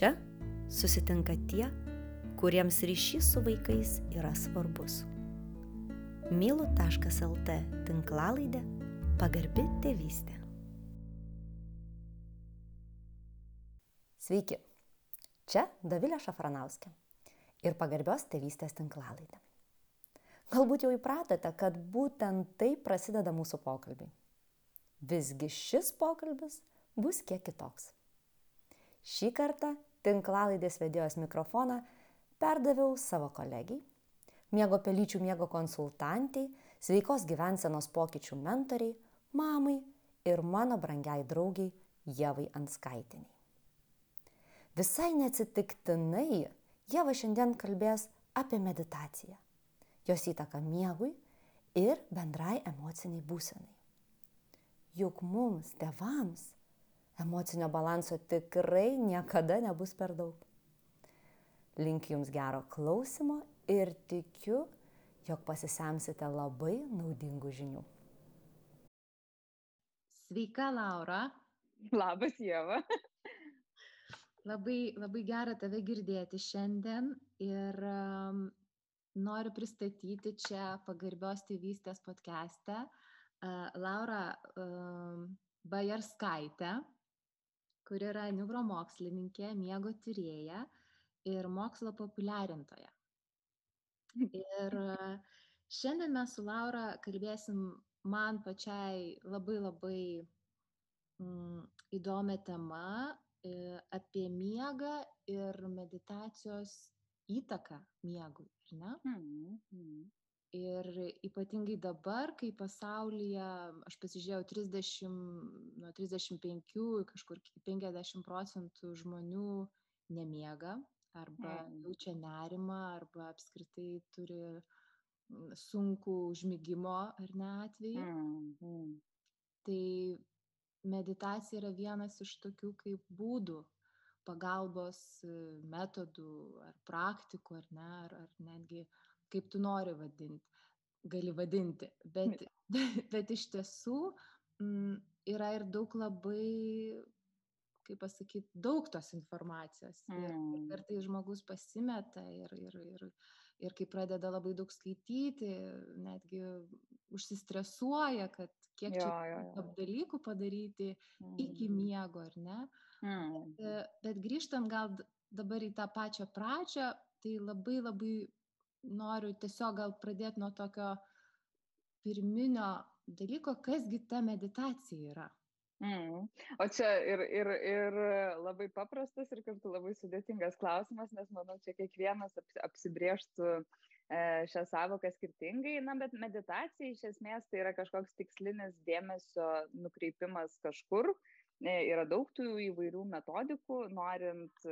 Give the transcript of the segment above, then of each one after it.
Čia susitinka tie, kuriems ryšys su vaikais yra svarbus. mylu.lt tinklalaidė pagarbi tėvystė. Sveiki, čia Davilė Šafranauskė ir pagarbios tėvystės tinklalaidė. Galbūt jau įpratote, kad būtent taip prasideda mūsų pokalbiai. Visgi šis pokalbis bus kiek kitoks. Šį kartą tinklalaidės vedėjos mikrofoną perdaviau savo kolegijai, miego pelyčių miego konsultantiai, sveikos gyvensenos pokyčių mentoriai, mamai ir mano brangiai draugiai Jevai Anskaitiniai. Visai neatsitiktinai Jeva šiandien kalbės apie meditaciją, jos įtaką miegui ir bendrai emociniai būsenai. Juk mums, tevams, emocinio balanso tikrai niekada nebus per daug. Linkiu Jums gero klausimo ir tikiu, jog pasisemsite labai naudingų žinių. Sveika, Laura. Labas, Jėva. Labai, labai gera tave girdėti šiandien ir um, noriu pristatyti čia pagarbios tėvystės podcast'e uh, Laura um, Bajarskaitę, kuri yra neuromokslininkė, miego tyrėja ir mokslo populiarintoja. Ir šiandien mes su Laura kalbėsim man pačiai labai labai mm, įdomią temą e, apie miegą ir meditacijos įtaką miegui, ar ne? Mm, mm. Ir ypatingai dabar, kai pasaulyje, aš pasižiūrėjau, 30, nuo 35 kažkur 50 procentų žmonių nemiega, arba jaučia nerimą, arba apskritai turi sunkų užmygimo ar ne atvejį. Mm. Tai meditacija yra vienas iš tokių kaip būdų, pagalbos e, metodų ar praktikų, ar ne, ar, ar netgi kaip tu nori vadinti, gali vadinti. Bet, bet, bet iš tiesų m, mm, yra ir daug labai kaip pasakyt, daug tos informacijos. Mm. Ir kartais žmogus pasimeta ir, ir, ir, ir kai pradeda labai daug skaityti, netgi užsistresuoja, kad kiek jo, čia jo, jo. dalykų padaryti mm. iki miego, ar ne. Mm. Bet, bet grįžtant gal dabar į tą pačią pradžią, tai labai labai noriu tiesiog gal pradėti nuo tokio pirminio dalyko, kasgi ta meditacija yra. Mm. O čia ir, ir, ir labai paprastas ir kartu labai sudėtingas klausimas, nes manau, čia kiekvienas apsibrieštų e, šią savoką skirtingai, na, bet meditacija iš esmės tai yra kažkoks tikslinis dėmesio nukreipimas kažkur, E, yra daug tų įvairių metodikų, norint,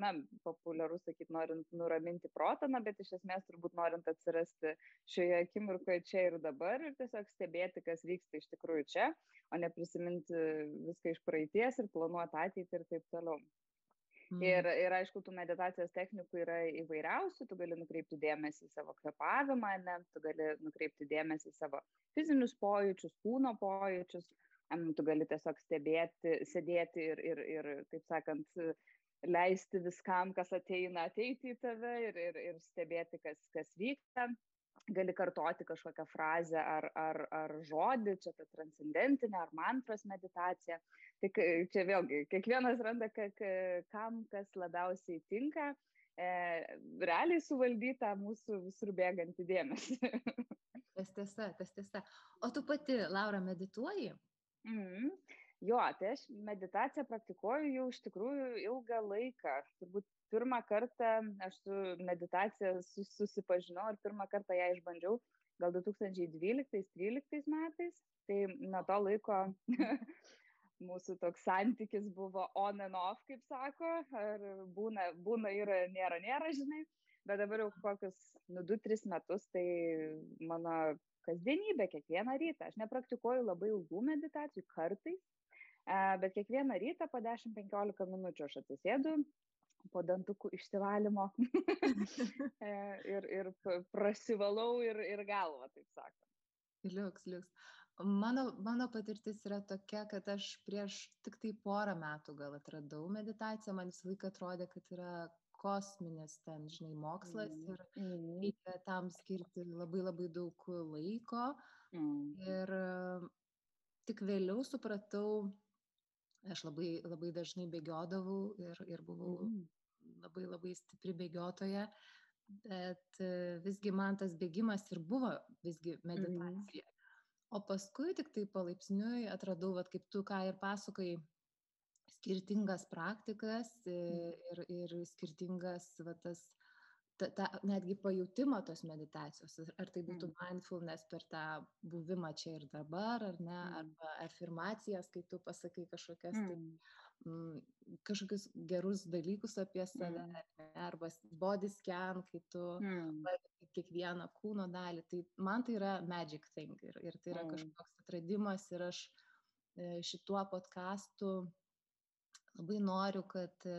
na, populiaru sakyti, norint nuraminti protą, na, bet iš esmės turbūt norint atsirasti šioje akimirkoje čia ir dabar ir tiesiog stebėti, kas vyksta iš tikrųjų čia, o ne prisiminti viską iš praeities ir planuoti ateitį ir taip toliau. Mm. Ir, ir aišku, tų meditacijos technikų yra įvairiausių, tu gali nukreipti dėmesį į savo kvepavimą, ne, tu gali nukreipti dėmesį į savo fizinius pojūčius, kūno pojūčius, tu gali tiesiog stebėti, sėdėti ir, ir, ir taip sakant, leisti viskam, kas ateina, ateiti į tave ir, ir, ir stebėti, kas, kas vyksta. Gali kartoti kažkokią frazę ar, ar, ar žodį, čia ta transcendentinė ar mantros meditacija. Tik čia vėlgi, kiekvienas randa, kam kas labiausiai tinka, e, realiai suvaldytą mūsų visur bėgantį dėmesį. tas tiesa, tas tiesa. O tu pati, Laura, medituoji? Mhm. Jo, tai aš meditaciją praktikuoju jau iš tikrųjų ilgą laiką. Turbūt pirmą kartą aš su meditacija susipažinau ir pirmą kartą ją išbandžiau gal 2012-2013 metais. Tai nuo to laiko mūsų toks santykis buvo on and off, kaip sako, ar būna, būna ir nėra, nėra, žinai. Bet dabar jau kokius, nu, 2-3 metus, tai mano kasdienybė kiekvieną rytą. Aš nepraktikuoju labai ilgų meditacijų kartais, e, bet kiekvieną rytą po 10-15 minučių aš atsisėdu po dantukų išsivalymo e, ir, ir prasivalau ir, ir galvą, taip sakant. Liuks, liuks. Mano, mano patirtis yra tokia, kad aš prieš tik tai porą metų gal atradau meditaciją, man visą laiką atrodė, kad yra kosminis ten, žinai, mokslas Mm. ir Mm. reikia tam skirti labai labai daug laiko. Mm. Ir tik vėliau supratau, aš labai, labai dažnai bėgiodavau ir, ir buvau labai labai stipri bėgiotoja, bet visgi man tas bėgimas ir buvo visgi meditacija. O paskui tik tai palaipsniui atradau, vat, kaip tu ką ir pasakai, skirtingas praktikas e, ir, ir skirtingas va, tas, ta, ta, netgi pajūtimą tos meditacijos. Ar- tai būtų Mm. mindfulness per tą buvimą čia ir dabar, ar ne, Mm. arba afirmacijas, kai tu pasakai kažkokias tai Mm. mm, kažkokius gerus dalykus apie save, Mm. arba body scan, kai tu Mm. kiekvieną kūno dalį. Tai man tai yra magic thing ir, ir tai yra Mm. kažkoks atradimas ir aš e, šituo podkastu labai noriu, kad e,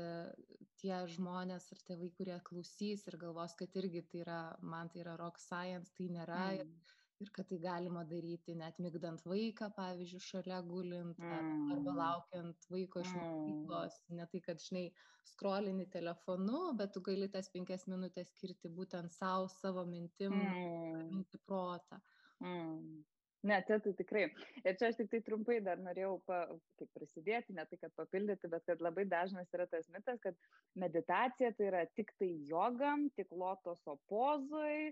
tie žmonės ir tėvai, kurie klausys ir galvos, kad irgi tai yra, man tai yra rock science, tai nėra ir, Mm. ir kad tai galima daryti net migdant vaiką, pavyzdžiui, šalia gulint ar, arba Mm. laukiant vaiko iš Mm. mokyklos. Ne tai, kad, žinai, skrolini telefonu, bet tu gali tas penkias minutės skirti būtent savo, savo mintim, Mm. minti protą. Mm. Ne, čia tai tikrai. Ir čia aš tik tai trumpai dar norėjau pa, kaip prisidėti, ne tai, kad papildyti, bet kad labai dažnas yra tas mitas, kad meditacija tai yra tik tai jogam, tik lotoso pozoj,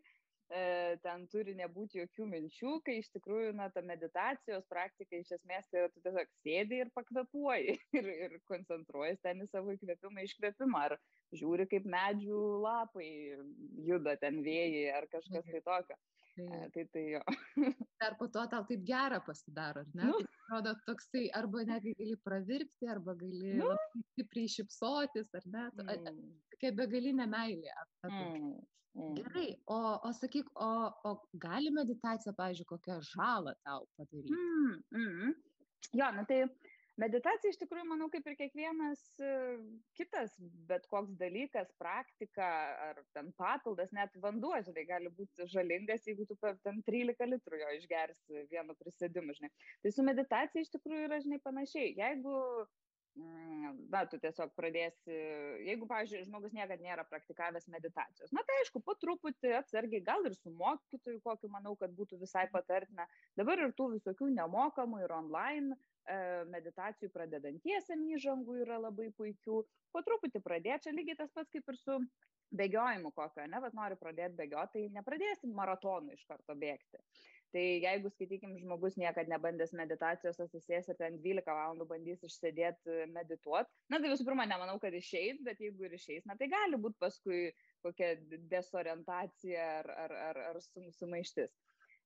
e, ten turi nebūti jokių minčių, kai iš tikrųjų, na, ta meditacijos praktika iš esmės tai yra tu tiesiog sėdi ir pakvepuoji ir, ir koncentruojas ten į savo įkvėpimą, iškvėpimą, ar žiūri, kaip medžių lapai juda ten vėjai ar kažkas tai tokio. Tai Tai tai jo. dar po to tau taip gera pasidaro, ar ne? Nu. Tai atrodo toksai, arba netgi gali pravirkti, arba gali Nu. stipriai šipsotis, ar ne? Mm, Tokia begalinė meilė. mm, mm. Gerai, o, o sakyk, o, o gali meditacija, pavyzdžiui, kokią žalą tau padaryti? Mm, mm. Jo, na tai meditacija iš tikrųjų, manau, kaip ir kiekvienas e, kitas, bet koks dalykas, praktika ar ten papildas, net vanduo, žinai, gali būti žalingas, jeigu tu ten 13 litrų jo išgersi vienu prisėdimu, žinai. Tai su meditacija iš tikrųjų yra, žinai, panašiai. Jeigu mm, na, tu tiesiog pradėsi, jeigu, pavyzdžiui, žmogus niekada nėra praktikavęs meditacijos, na tai aišku, po truputį atsargiai, gal ir su mokytoju, kokiu manau, kad būtų visai patartina. Dabar ir tų visokių nemokamų ir online meditacijų pradedantiesiam įžangų yra labai puikių. Po truputį pradėti, čia lygiai tas pats kaip ir su bėgiojimu kokio, ne, bet nori pradėti bėgioti, tai nepradėsim maratonų iš karto bėgti. Tai jeigu, skaitykim, žmogus niekada nebandęs meditacijos, atsisės ir ten 12 valandų bandys išsėdėti medituoti, na tai visų pirma, nemanau, kad išeis, bet jeigu ir išeis, na tai gali būti paskui kokia desorientacija ar, ar, ar, ar sum- sumaištis.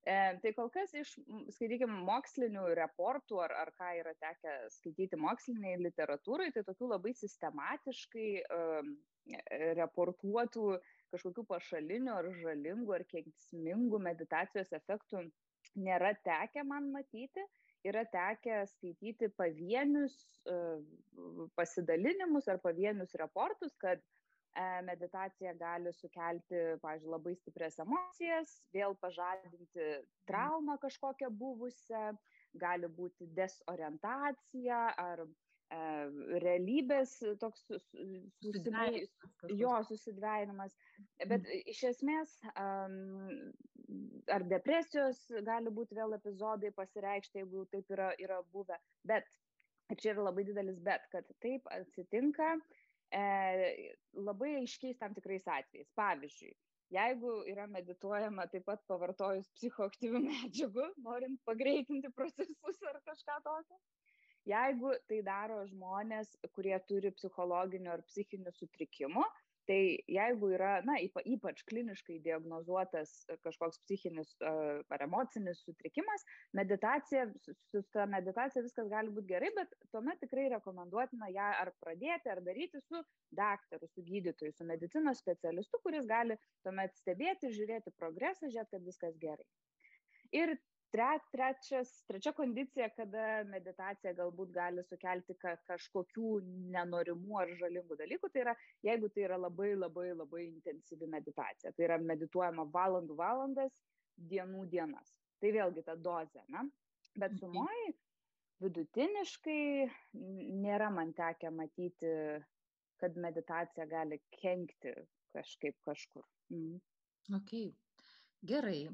E, tai kol kas iš, m, skaitykim, mokslinių reportų ar, ar ką yra tekę skaityti moksliniai literatūrai, tai tokių labai sistematiškai um, reportuotų kažkokių pašalinių ar žalingų ar kenksmingų meditacijos efektų nėra tekę man matyti. Yra tekę skaityti pavienius uh, pasidalinimus ar pavienius reportus, kad uh, meditacija gali sukelti, pažiūrėjau, labai stiprias emocijas, vėl pažadinti traumą kažkokią buvusią, gali būti desorientacija ar realybės toks susidvėjimas, jo susidvėjimas. Bet iš esmės, ar depresijos gali būti vėl epizodai pasireikšti, jeigu taip yra, yra buvę. Bet, ir čia yra labai didelis bet, kad taip atsitinka e, labai aiškiais tam tikrais atvejais. Pavyzdžiui, jeigu yra medituojama taip pat pavartojus psichoaktyvių medžiagų, norint pagreitinti procesus ar kažką tokio. Jeigu tai daro žmonės, kurie turi psichologinių ar psichinių sutrikimų, tai jeigu yra, na, ypač kliniškai diagnozuotas kažkoks psichinis ar emocinis sutrikimas, meditacija, su ta meditacija viskas gali būti gerai, bet tuomet tikrai rekomenduotina ją ar pradėti, ar daryti su daktaru, su gydytoju, su medicinos specialistu, kuris gali tuomet stebėti, žiūrėti progresą, žiūrėti, kad viskas gerai. Ir tre, trečias, trečia kondicija, kada meditacija galbūt gali sukelti ka, kažkokių nenorimų ar žalingų dalykų, tai yra, jeigu tai yra labai labai labai intensyvi meditacija, tai yra medituojama valandų valandas, dienų dienas. Tai vėlgi ta dozė, na? Bet sumoji vidutiniškai nėra man tekę matyti, kad meditacija gali kenkti kažkaip kažkur. Mm. Ok, gerai.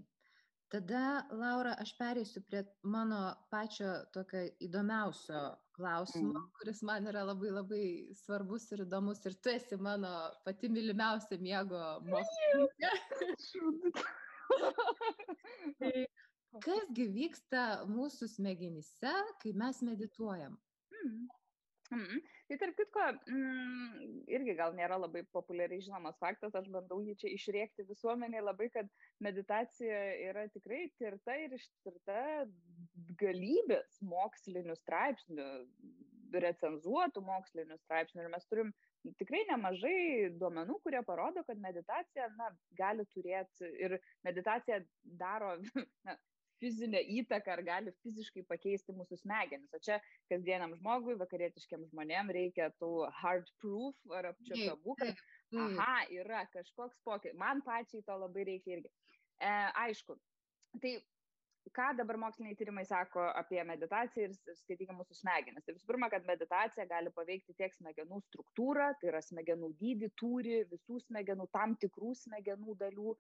Tada, Laura, aš pereisiu prie mano pačio tokio įdomiausio klausimo, mm. kuris man yra labai labai svarbus ir įdomus. Ir tu esi mano pati mylimiausia miego mokslininkė. tai kasgi vyksta mūsų smegenyse, kai mes medituojam? Mm. Tai tarp kitko, mm, irgi gal nėra labai populiariai žinomas faktas, aš bandau jį čia išrėkti visuomeniai labai, kad meditacija yra tikrai tirta ir ištirta galybės mokslinių straipsnių, recenzuotų mokslinių straipsnių. Ir mes turim tikrai nemažai duomenų, kurie parodo, kad meditacija na, gali turėti ir meditacija daro na, fizinę įtaką ar gali fiziškai pakeisti mūsų smegenis. O čia kasdieniam žmogui, vakarietiškiam žmonėm reikia tų hard proof ar apčiopiamų, kad aha, yra kažkoks pokytis. Man pačiai to labai reikia irgi. E, aišku, tai ką dabar moksliniai tyrimai sako apie meditaciją ir skaitykime mūsų smegenis. Tai visų pirma, kad meditacija gali paveikti tiek smegenų struktūrą, tai yra smegenų dydį, turi visų smegenų, tam tikrų smegenų dalių,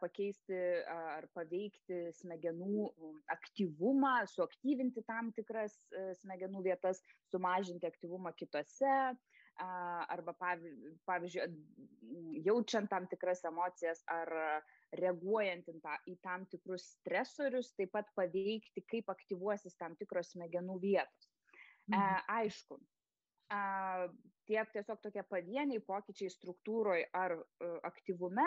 pakeisti ar paveikti smegenų aktyvumą, suaktyvinti tam tikras e, smegenų vietas, sumažinti aktyvumą kitose, arba pavyzdžiui, jaučiant tam tikras emocijas ar reaguojant į tam tikrus stresorius, taip pat paveikti, kaip aktyvuosis tam tikros smegenų vietos. E, mhm. Aišku, tiek tiesiog tokie pavieniai pokyčiai struktūroje ar aktyvume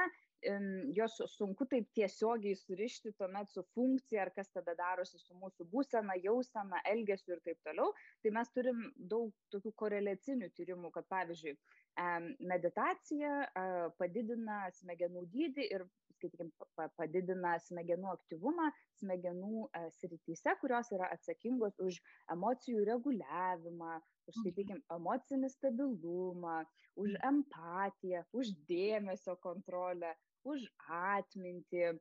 jos sunku taip tiesiogiai surišti tuomet su funkcija, ar kas tada darosi su mūsų būsena, jausena, elgesiu ir taip toliau. Tai mes turim daug tokių koreliacinių tyrimų, kad pavyzdžiui, meditacija padidina smegenų dydį ir, skaitykim, padidina smegenų aktyvumą smegenų srityse, kurios yra atsakingos už emocijų reguliavimą, už, mhm. sakykime, emocinį stabilumą, už mhm. empatiją, už dėmesio kontrolę, už atmintį,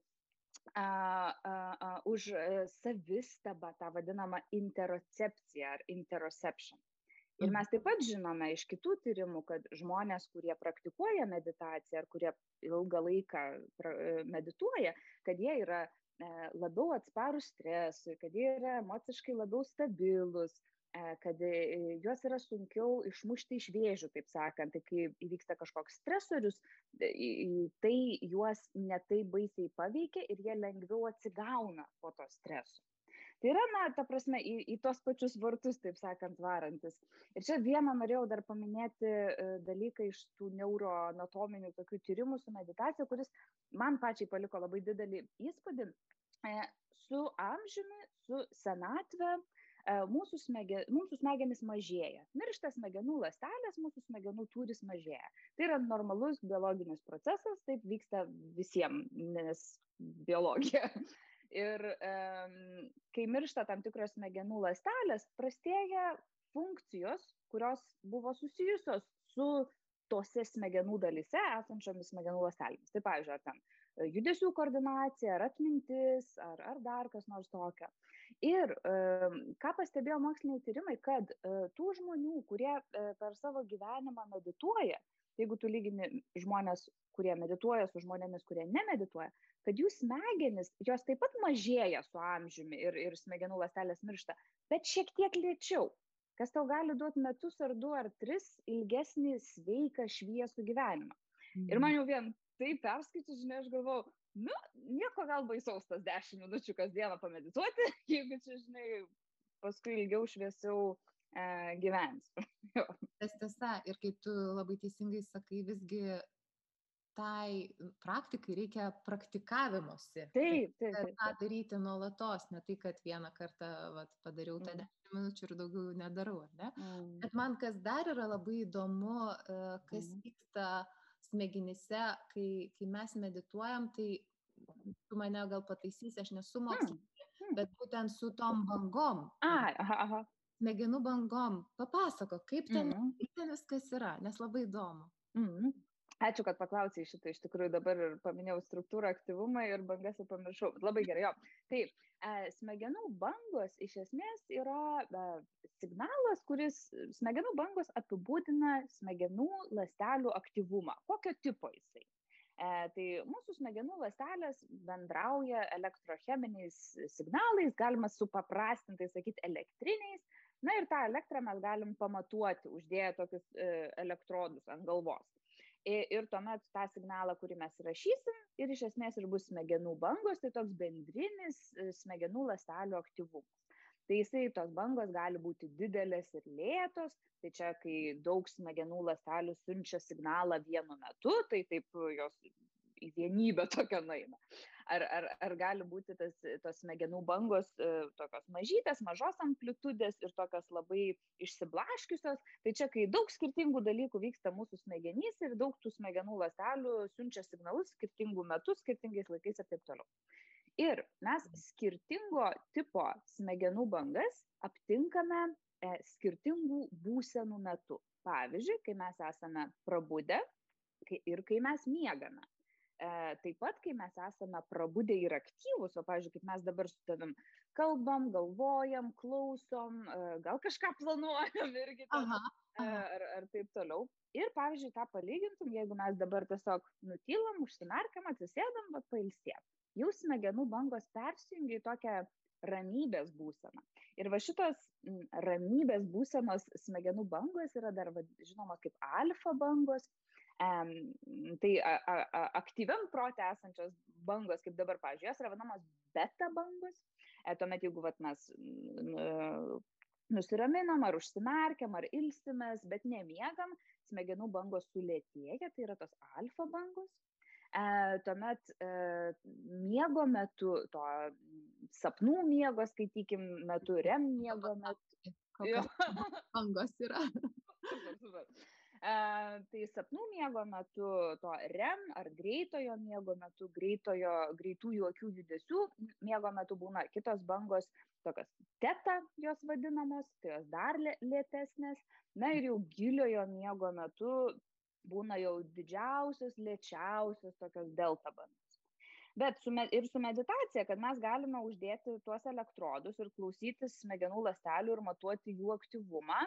a, a, a, už e, savistabą, tą vadinamą interocepciją ar interoception. Ir mes taip pat žinome iš kitų tyrimų, kad žmonės, kurie praktikuoja meditaciją ar kurie ilgą laiką e, medituoja, kad jie yra e, labiau atsparus stresui, kad jie yra emociškai labiau stabilus, kad e, juos yra sunkiau išmušti iš vėžių, taip sakant. Tai kai įvyksta kažkoks stresorius, tai juos netai baisiai paveikia ir jie lengviau atsigauna po to streso. Tai yra, na, ta prasme, į, į tos pačius vartus, taip sakant, varantis. Ir čia vieną norėjau dar paminėti e, dalyką iš tų neuroanatominių tokių tyrimų su meditacija, kuris man pačiai paliko labai didelį įspūdį. Su amžiumi, su senatve, E, mūsų, smege, mūsų smegenys mažėja. Miršta smegenų lastelės, mūsų smegenų tūris mažėja. Tai yra normalus biologinis procesas, taip vyksta visiems, nes biologija. Ir um, kai miršta tam tikros smegenų lastelės, prastėja funkcijos, kurios buvo susijusios su tose smegenų dalyse esančiomis smegenų lastelėmis. Tai pavyzdžiui, ar ten e, judesių koordinacija, ar atmintis, ar, ar dar kas nors tokio. Ir e, ką pastebėjo moksliniai tyrimai, kad e, tų žmonių, kurie per savo gyvenimą medituoja, jeigu tu lygini žmonės, kurie medituoja su žmonėmis, kurie nemedituoja, kad jų smegenis, jos taip pat mažėja su amžiumi ir, ir smegenų lastelės miršta, bet šiek tiek lėčiau kas tau gali duoti metus ar du ar tris ilgesnį, sveiką, šviesų gyvenimą. Mm. Ir man mhm. jau vien tai perskaičius, žinai, aš galvau, nu, nieko gal baisaus tas 10 minučių kasdieną pamedituoti, jeigu čia, žinai, paskui ilgiau šviesiau e, gyvensiu. Tas tiesa, ir kaip tu labai teisingai sakai, visgi tai praktikai reikia praktikavimosi. Taip, taip. taip. tą daryti nuolatos, ne tai, kad vieną kartą vat, padariau tą mm. 10 minučių ir daugiau nedarau, ar ne? Mm. Bet man kas dar yra labai įdomu, e, kas mm. vyksta smegenyse, kai, kai mes medituojam, tai tu mane gal pataisysi, aš nesu mokslininkė, mm. mm. bet būtent su tom bangom. Ai, aha, aha. Smegenų bangom. Papasako, kaip ten, mm. kaip ten viskas yra, nes labai įdomu. Mm. Ačiū, kad paklausai šitą, iš tikrųjų dabar ir paminėjau struktūrą, aktyvumą ir bangas ir pamiršau. Labai gerai, jo. Taip, e, smegenų bangos iš esmės yra e, signalas, kuris smegenų bangos apibūdina smegenų ląstelių aktyvumą. Kokio tipo jisai? E, tai mūsų smegenų ląstelės bendrauja elektrocheminiais signalais, galima supaprastintai sakyti elektriniais. Na ir tą elektrą mes galim pamatuoti, uždėję tokius elektrodus ant galvos ir tuomet tą signalą, kurį mes rašysim, ir iš esmės ir bus smegenų bangos, tai toks bendrinis e, smegenų ląstelių aktyvumas. Tai jisai tos bangos gali būti didelės ir lėtos, tai čia, kai daug smegenų ląstelių siunčia signalą vienu metu, tai taip jos į vienybę tokią nueina ar, ar, ar gali būti tas, tos smegenų bangos e, tokios mažytės, mažos amplitudės ir tokios labai išsiblaškiusios. Tai čia, kai daug skirtingų dalykų vyksta mūsų smegenys ir daug tų smegenų ląstelių siunčia signalus skirtingų metų, skirtingais laikais ir taip toliau. Ir mes skirtingo tipo smegenų bangas aptinkame e, skirtingų būsenų metu. Pavyzdžiui, kai mes esame prabudę ir kai mes miegame. E, taip pat, kai mes esame prabudę ir aktyvūs, o, pavyzdžiui, kaip mes dabar su tavim kalbam, galvojam, klausom, e, gal kažką planuojam irgi, ten, aha, e, aha. Ar, ar taip toliau. Ir, pavyzdžiui, tą palygintum, jeigu mes dabar tiesiog nutylam, užsimerkiam, atsisėdam, va pailsėt. Jau smegenų bangos persijungia į tokią ramybės būseną. Ir va šitos ramybės būsenos smegenų bangos yra dar va, žinoma kaip alfa bangos, Tai a, a, aktyviam protė esančios bangos, kaip dabar, pavyzdžiui, jos yra vadinamos beta bangos. E, tuomet, jeigu vat, mes nusiraminam, ar užsimerkiam, ar ilsimės, bet nemiegam, smegenų bangos sulėtėja, tai yra tos alfa bangos. E, tuomet e, miego metu, to sapnų miego, skaitykim, metu, rem miego metu. Kokios bangos yra. tai sapnų miego metu, to REM ar greitojo miego metu, greitojo, greitųjų akių judesių miego metu būna kitos bangos, tokios teta jos vadinamos, tai jos dar lėtesnės. Na ir jau giliojo miego metu būna jau didžiausios, lėčiausios tokios delta bangos. Bet su, ir su meditacija, kad mes galime uždėti tuos elektrodus ir klausytis smegenų ląstelių ir matuoti jų aktyvumą,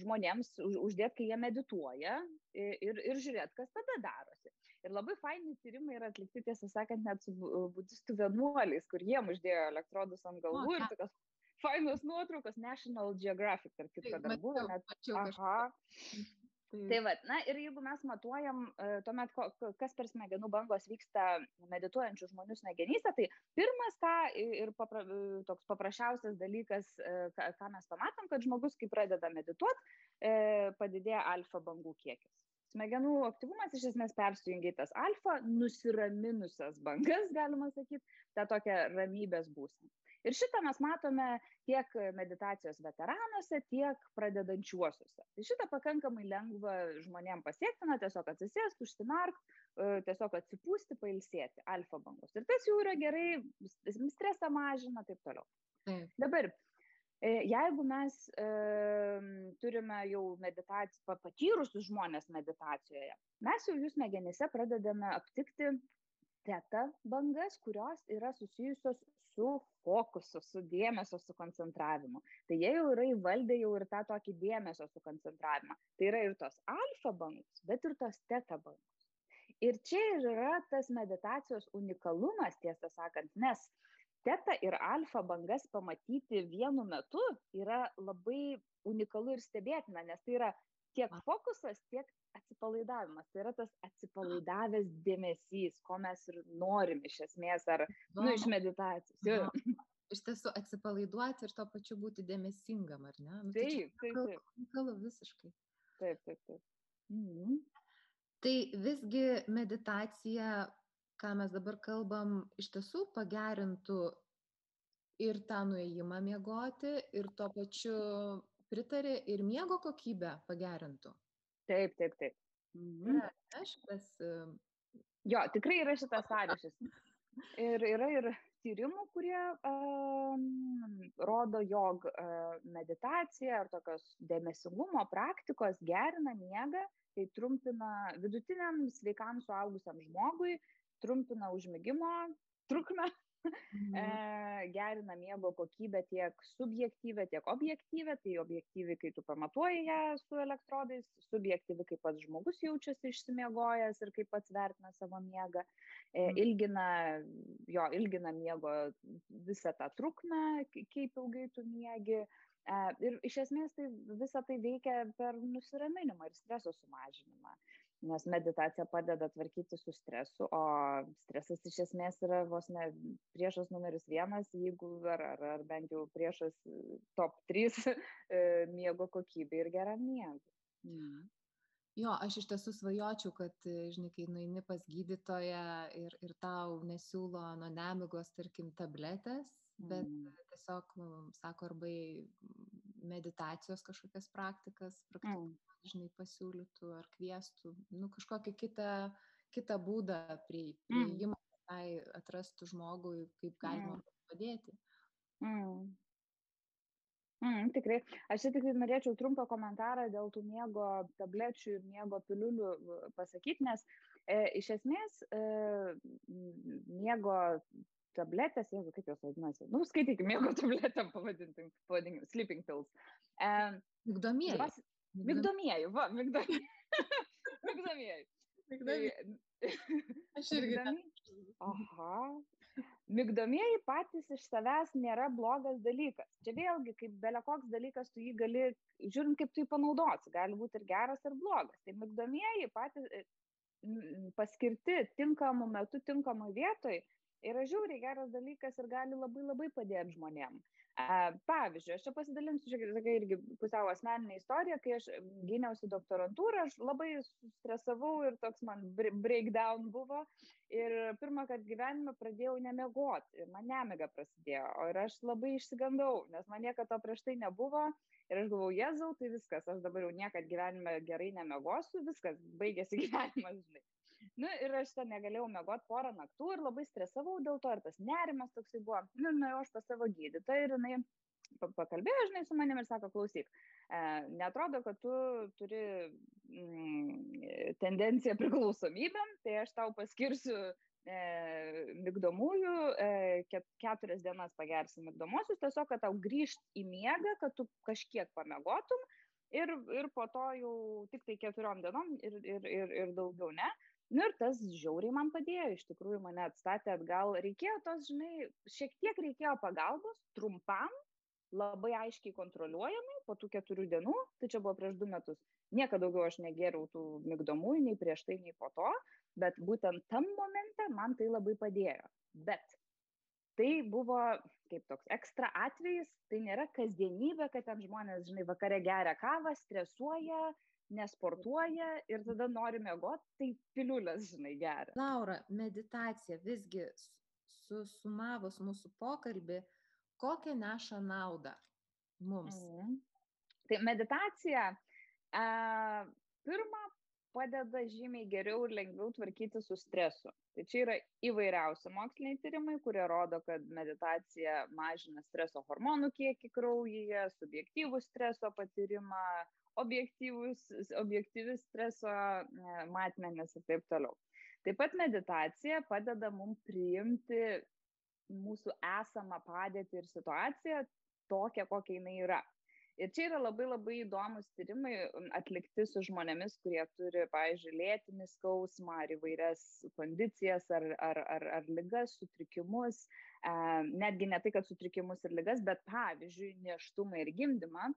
žmonėms uždėti, kai jie medituoja ir, ir žiūrėti, kas tada darosi. Ir labai faini tyrimai yra atlikti, tiesą sakant, net su budistų vienuoliais, kur jiem uždėjo elektrodus ant galvų ir tokios fainos nuotraukos National Geographic, tarp kitko, dar buvo net. Aha. Tai, va, na ir jeigu mes matuojam, e, tuomet kas per smegenų bangos vyksta medituojančių žmonių smegenyse, tai pirmas ką ir papra, e, toks paprasčiausias dalykas, e, ką, ką mes pamatom, kad žmogus, kai pradeda medituoti, padidėja alfa bangų kiekis. Smegenų aktyvumas iš esmės persijungia į tas alfa, nusiraminusias bangas, galima sakyti, tą tokią ramybės būseną. Ir šitą mes matome tiek meditacijos veteranuose, tiek pradedančiuosiuose. Tai šitą pakankamai lengva žmonėm pasiekti, na tiesiog atsisėsti, užsimerk, e, tiesiog atsipūsti, pailsėti, alfa bangos. Ir tas jau yra gerai, stresą mažina, taip toliau. Taip. Dabar, jeigu mes e, turime jau meditaciją, patyrusius žmonės meditacijoje, mes jau jų smegenyse pradedame aptikti teta bangas, kurios yra susijusios su fokusu, su dėmesio sukoncentravimu. Tai jie jau yra įvaldę jau ir tą tokį dėmesio sukoncentravimą. Tai yra ir tos alfa bangos, bet ir tos teta bangos. Ir čia ir yra tas meditacijos unikalumas, tiesą sakant, nes teta ir alfa bangas pamatyti vienu metu yra labai unikalu ir stebėtina, nes tai yra tiek fokusas, tiek atsipalaidavimas. Tai yra tas atsipalaidavęs dėmesys, ko mes ir norim iš esmės, ar nu, iš meditacijos. Jau. Iš tiesų atsipalaiduoti ir to pačiu būti dėmesingam, ar ne? Nu, tai taip, taip, taip. Unikalu visiškai. Taip, taip, taip. Mhm. Tai visgi meditacija, ką mes dabar kalbam, iš tiesų pagerintų ir tą nuėjimą miegoti, ir tuo pačiu pritarė ir miego kokybę pagerintų. Taip, taip, taip. Mhm. Yra šitas. Jo, tikrai yra šitas sąryšis. Ir yra ir tyrimų, kurie uh, rodo, jog uh, meditacija ar tokios dėmesingumo praktikos gerina miegą, tai trumpina vidutiniam sveikam suaugusiam žmogui, trumpina užmigimo trukmę Mhm. E, gerina miego kokybę tiek subjektyvę, tiek objektyvę. Tai objektyviai, kai tu pamatuoji ją su elektrodais, subjektyviai, kaip pats žmogus jaučiasi išsimiegojęs ir kaip pats vertina savo miegą. E, mhm. ilgina, jo, ilgina miego visą tą trukmę, kaip ilgai tu miegi. E, ir iš esmės tai visą tai veikia per nusiraminimą ir streso sumažinimą nes meditacija padeda tvarkytis su stresu, o stresas iš esmės yra vos ne priešas numeris vienas, jeigu ar, ar, ar bent jau priešas top 3 e, miego kokybė ir geram miegui. Mm. Jo, aš iš tiesų svajočiau, kad, žinai, kai nueini pas gydytoją ir, ir tau nesiūlo nuo nemigos, tarkim, tabletės, bet mm. tiesiog, sako, arba meditacijos kažkokias praktikas, praktikas, mm žinai, pasiūlytų ar kvieštų, nu, kažkokį kitą, kitą būdą prieimą, mm. tai atrastų žmogui, kaip galima mm. padėti. Mm. Mm, tikrai. Aš tik norėčiau trumpą komentarą dėl tų miego tablečių ir miego piliulių pasakyti, nes e, iš esmės e, miego tabletės, jeigu kaip jos vadinasi, nu, skaitykime, miego tabletėm pavadinkim, pavadinkim, sleeping pills. E, Migdomieji. Jos, Migdomieji, va, migdomieji. migdomieji. Migdomieji. Aš irgi. Migdomieji. Aha. Migdomieji patys iš savęs nėra blogas dalykas. Čia vėlgi, kaip beliekoks dalykas, tu jį gali, žiūrint, kaip tu jį panaudosi, gali būti ir geras, ir blogas. Tai migdomieji patys paskirti tinkamu metu, tinkamui vietoj yra žiauriai geras dalykas ir gali labai labai padėti žmonėm. Pavyzdžiui, aš čia pasidalinsiu, šiek tiek irgi pusiau asmeninė istorija, kai aš gyniausi doktorantūrą, aš labai stresavau ir toks man breakdown buvo. Ir pirmą kartą gyvenime pradėjau nemiegoti ir man nemiga prasidėjo. Ir aš labai išsigandau, nes man niekada to prieš tai nebuvo. Ir aš galvojau, Jėzau, tai viskas, aš dabar jau niekada gyvenime gerai nemiegosiu, viskas, baigėsi gyvenimas, žinai. Nu, ir aš ten negalėjau mėgoti porą naktų ir labai stresavau dėl to, ir tas nerimas toksai buvo. Nu, nu, aš pas savo gydytoją ir jinai pakalbėjo, žinai, su manim ir sako, klausyk, e, netrodo, kad tu turi mm, tendenciją priklausomybėm, tai aš tau paskirsiu e, migdomųjų, e, keturias dienas pagersi migdomosius, tiesiog, kad tau grįžt į miegą, kad tu kažkiek pamiegotum ir, ir po to jau tik tai keturiom dienom ir, ir, ir, ir daugiau ne. Nu ir tas žiauriai man padėjo, iš tikrųjų mane atstatė atgal. Reikėjo tos, žinai, šiek tiek reikėjo pagalbos, trumpam, labai aiškiai kontroliuojamai, po tų keturių dienų, tai čia buvo prieš du metus. Niekada daugiau aš negeriau tų migdomųjų, nei prieš tai, nei po to, bet būtent tam momente man tai labai padėjo. Bet tai buvo kaip toks ekstra atvejis, tai nėra kasdienybė, kad ten žmonės, žinai, vakare geria kavą, stresuoja, nesportuoja ir tada nori mėgoti, tai piliulės, žinai, geria. Laura, meditacija visgi susumavus mūsų pokalbį, kokią neša naudą mums? Mm. Tai meditacija a, pirmą padeda žymiai geriau ir lengviau tvarkyti su stresu. Tai čia yra įvairiausi moksliniai tyrimai, kurie rodo, kad meditacija mažina streso hormonų kiekį kraujyje, subjektyvų streso patyrimą, objektyvi streso e, matmenis ir taip toliau. Taip pat meditacija padeda mums priimti mūsų esamą padėtį ir situaciją tokią, kokia jinai yra. Ir čia yra labai labai įdomus tyrimai atlikti su žmonėmis, kurie turi, pavyzdžiui, lėtinį skausmą ar įvairias kondicijas ar, ar, ar, ar lygas, sutrikimus, e, netgi ne tai, kad sutrikimus ir lygas, bet pavyzdžiui, neštumą ir gimdymą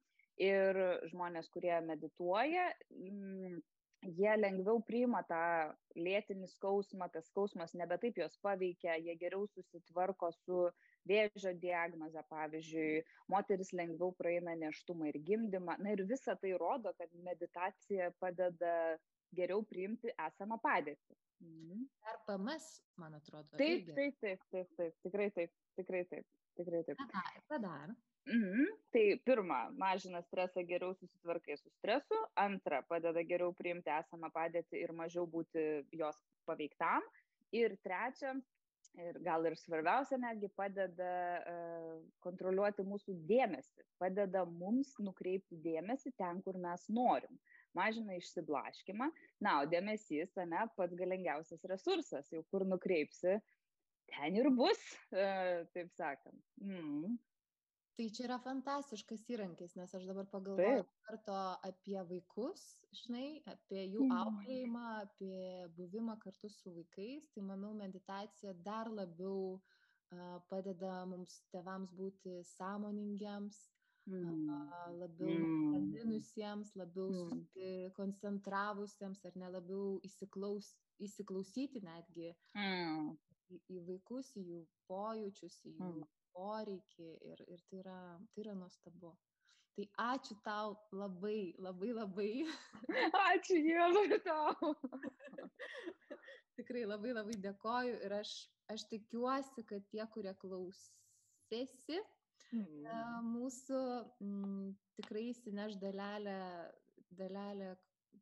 ir žmonės, kurie medituoja, mm, jie lengviau priima tą lėtinį skausmą, tas skausmas nebe taip jos paveikia, jie geriau susitvarko su vėžio diagnoze, pavyzdžiui, moteris lengviau praeina neštumą ir gimdymą. Na ir visa tai rodo, kad meditacija padeda geriau priimti esamą padėtį. Mhm. Ar PMS, man atrodo. Taip, taip, taip, taip, taip, tikrai taip, tikrai taip, tikrai taip. Ką dar? Mhm. Tai pirma, mažina stresą, geriau susitvarkai su stresu. Antra, padeda geriau priimti esamą padėtį ir mažiau būti jos paveiktam. Ir trečia, ir gal ir svarbiausia netgi padeda uh, kontroliuoti mūsų dėmesį, padeda mums nukreipti dėmesį ten, kur mes norim, mažina išsiblaškimą, na, o dėmesys, ne, pats galingiausias resursas, jau kur nukreipsi, ten ir bus, uh, taip sakant. Mm. Tai čia yra fantastiškas įrankis, nes aš dabar pagalvoju karto apie vaikus, žinai, apie jų mm. auklėjimą, apie buvimą kartu su vaikais. Tai manau, meditacija dar labiau uh, padeda mums tevams būti sąmoningiams, mm. uh, labiau paminusiems, mm. labiau mm. koncentravusiems ar nelabiau įsiklaus, įsiklausyti netgi mm. į, į vaikus, į jų pojūčius, į jų mm poreikį ir, ir tai, yra, tai yra nuostabu. Tai ačiū tau labai, labai, labai. Ačiū Dievui tau. Tikrai labai, labai dėkoju ir aš, aš tikiuosi, kad tie, kurie klausėsi, mm. mūsų m, tikrai įsineš dalelę, dalelę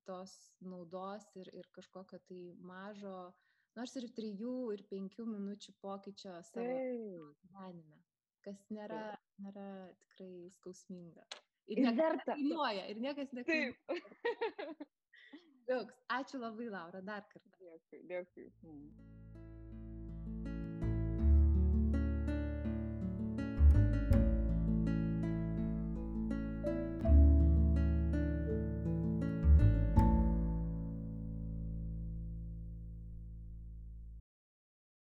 tos naudos ir, ir kažkokio tai mažo uh, nors ir trijų ir penkių minučių pokyčio savo gyvenime, kas nėra, nėra tikrai skausminga. Ir, ir verta. Kainuoja, ir niekas nekainuoja. Džiaugs. Ačiū labai, Laura, dar kartą. Dėkui, dėkui. Mm.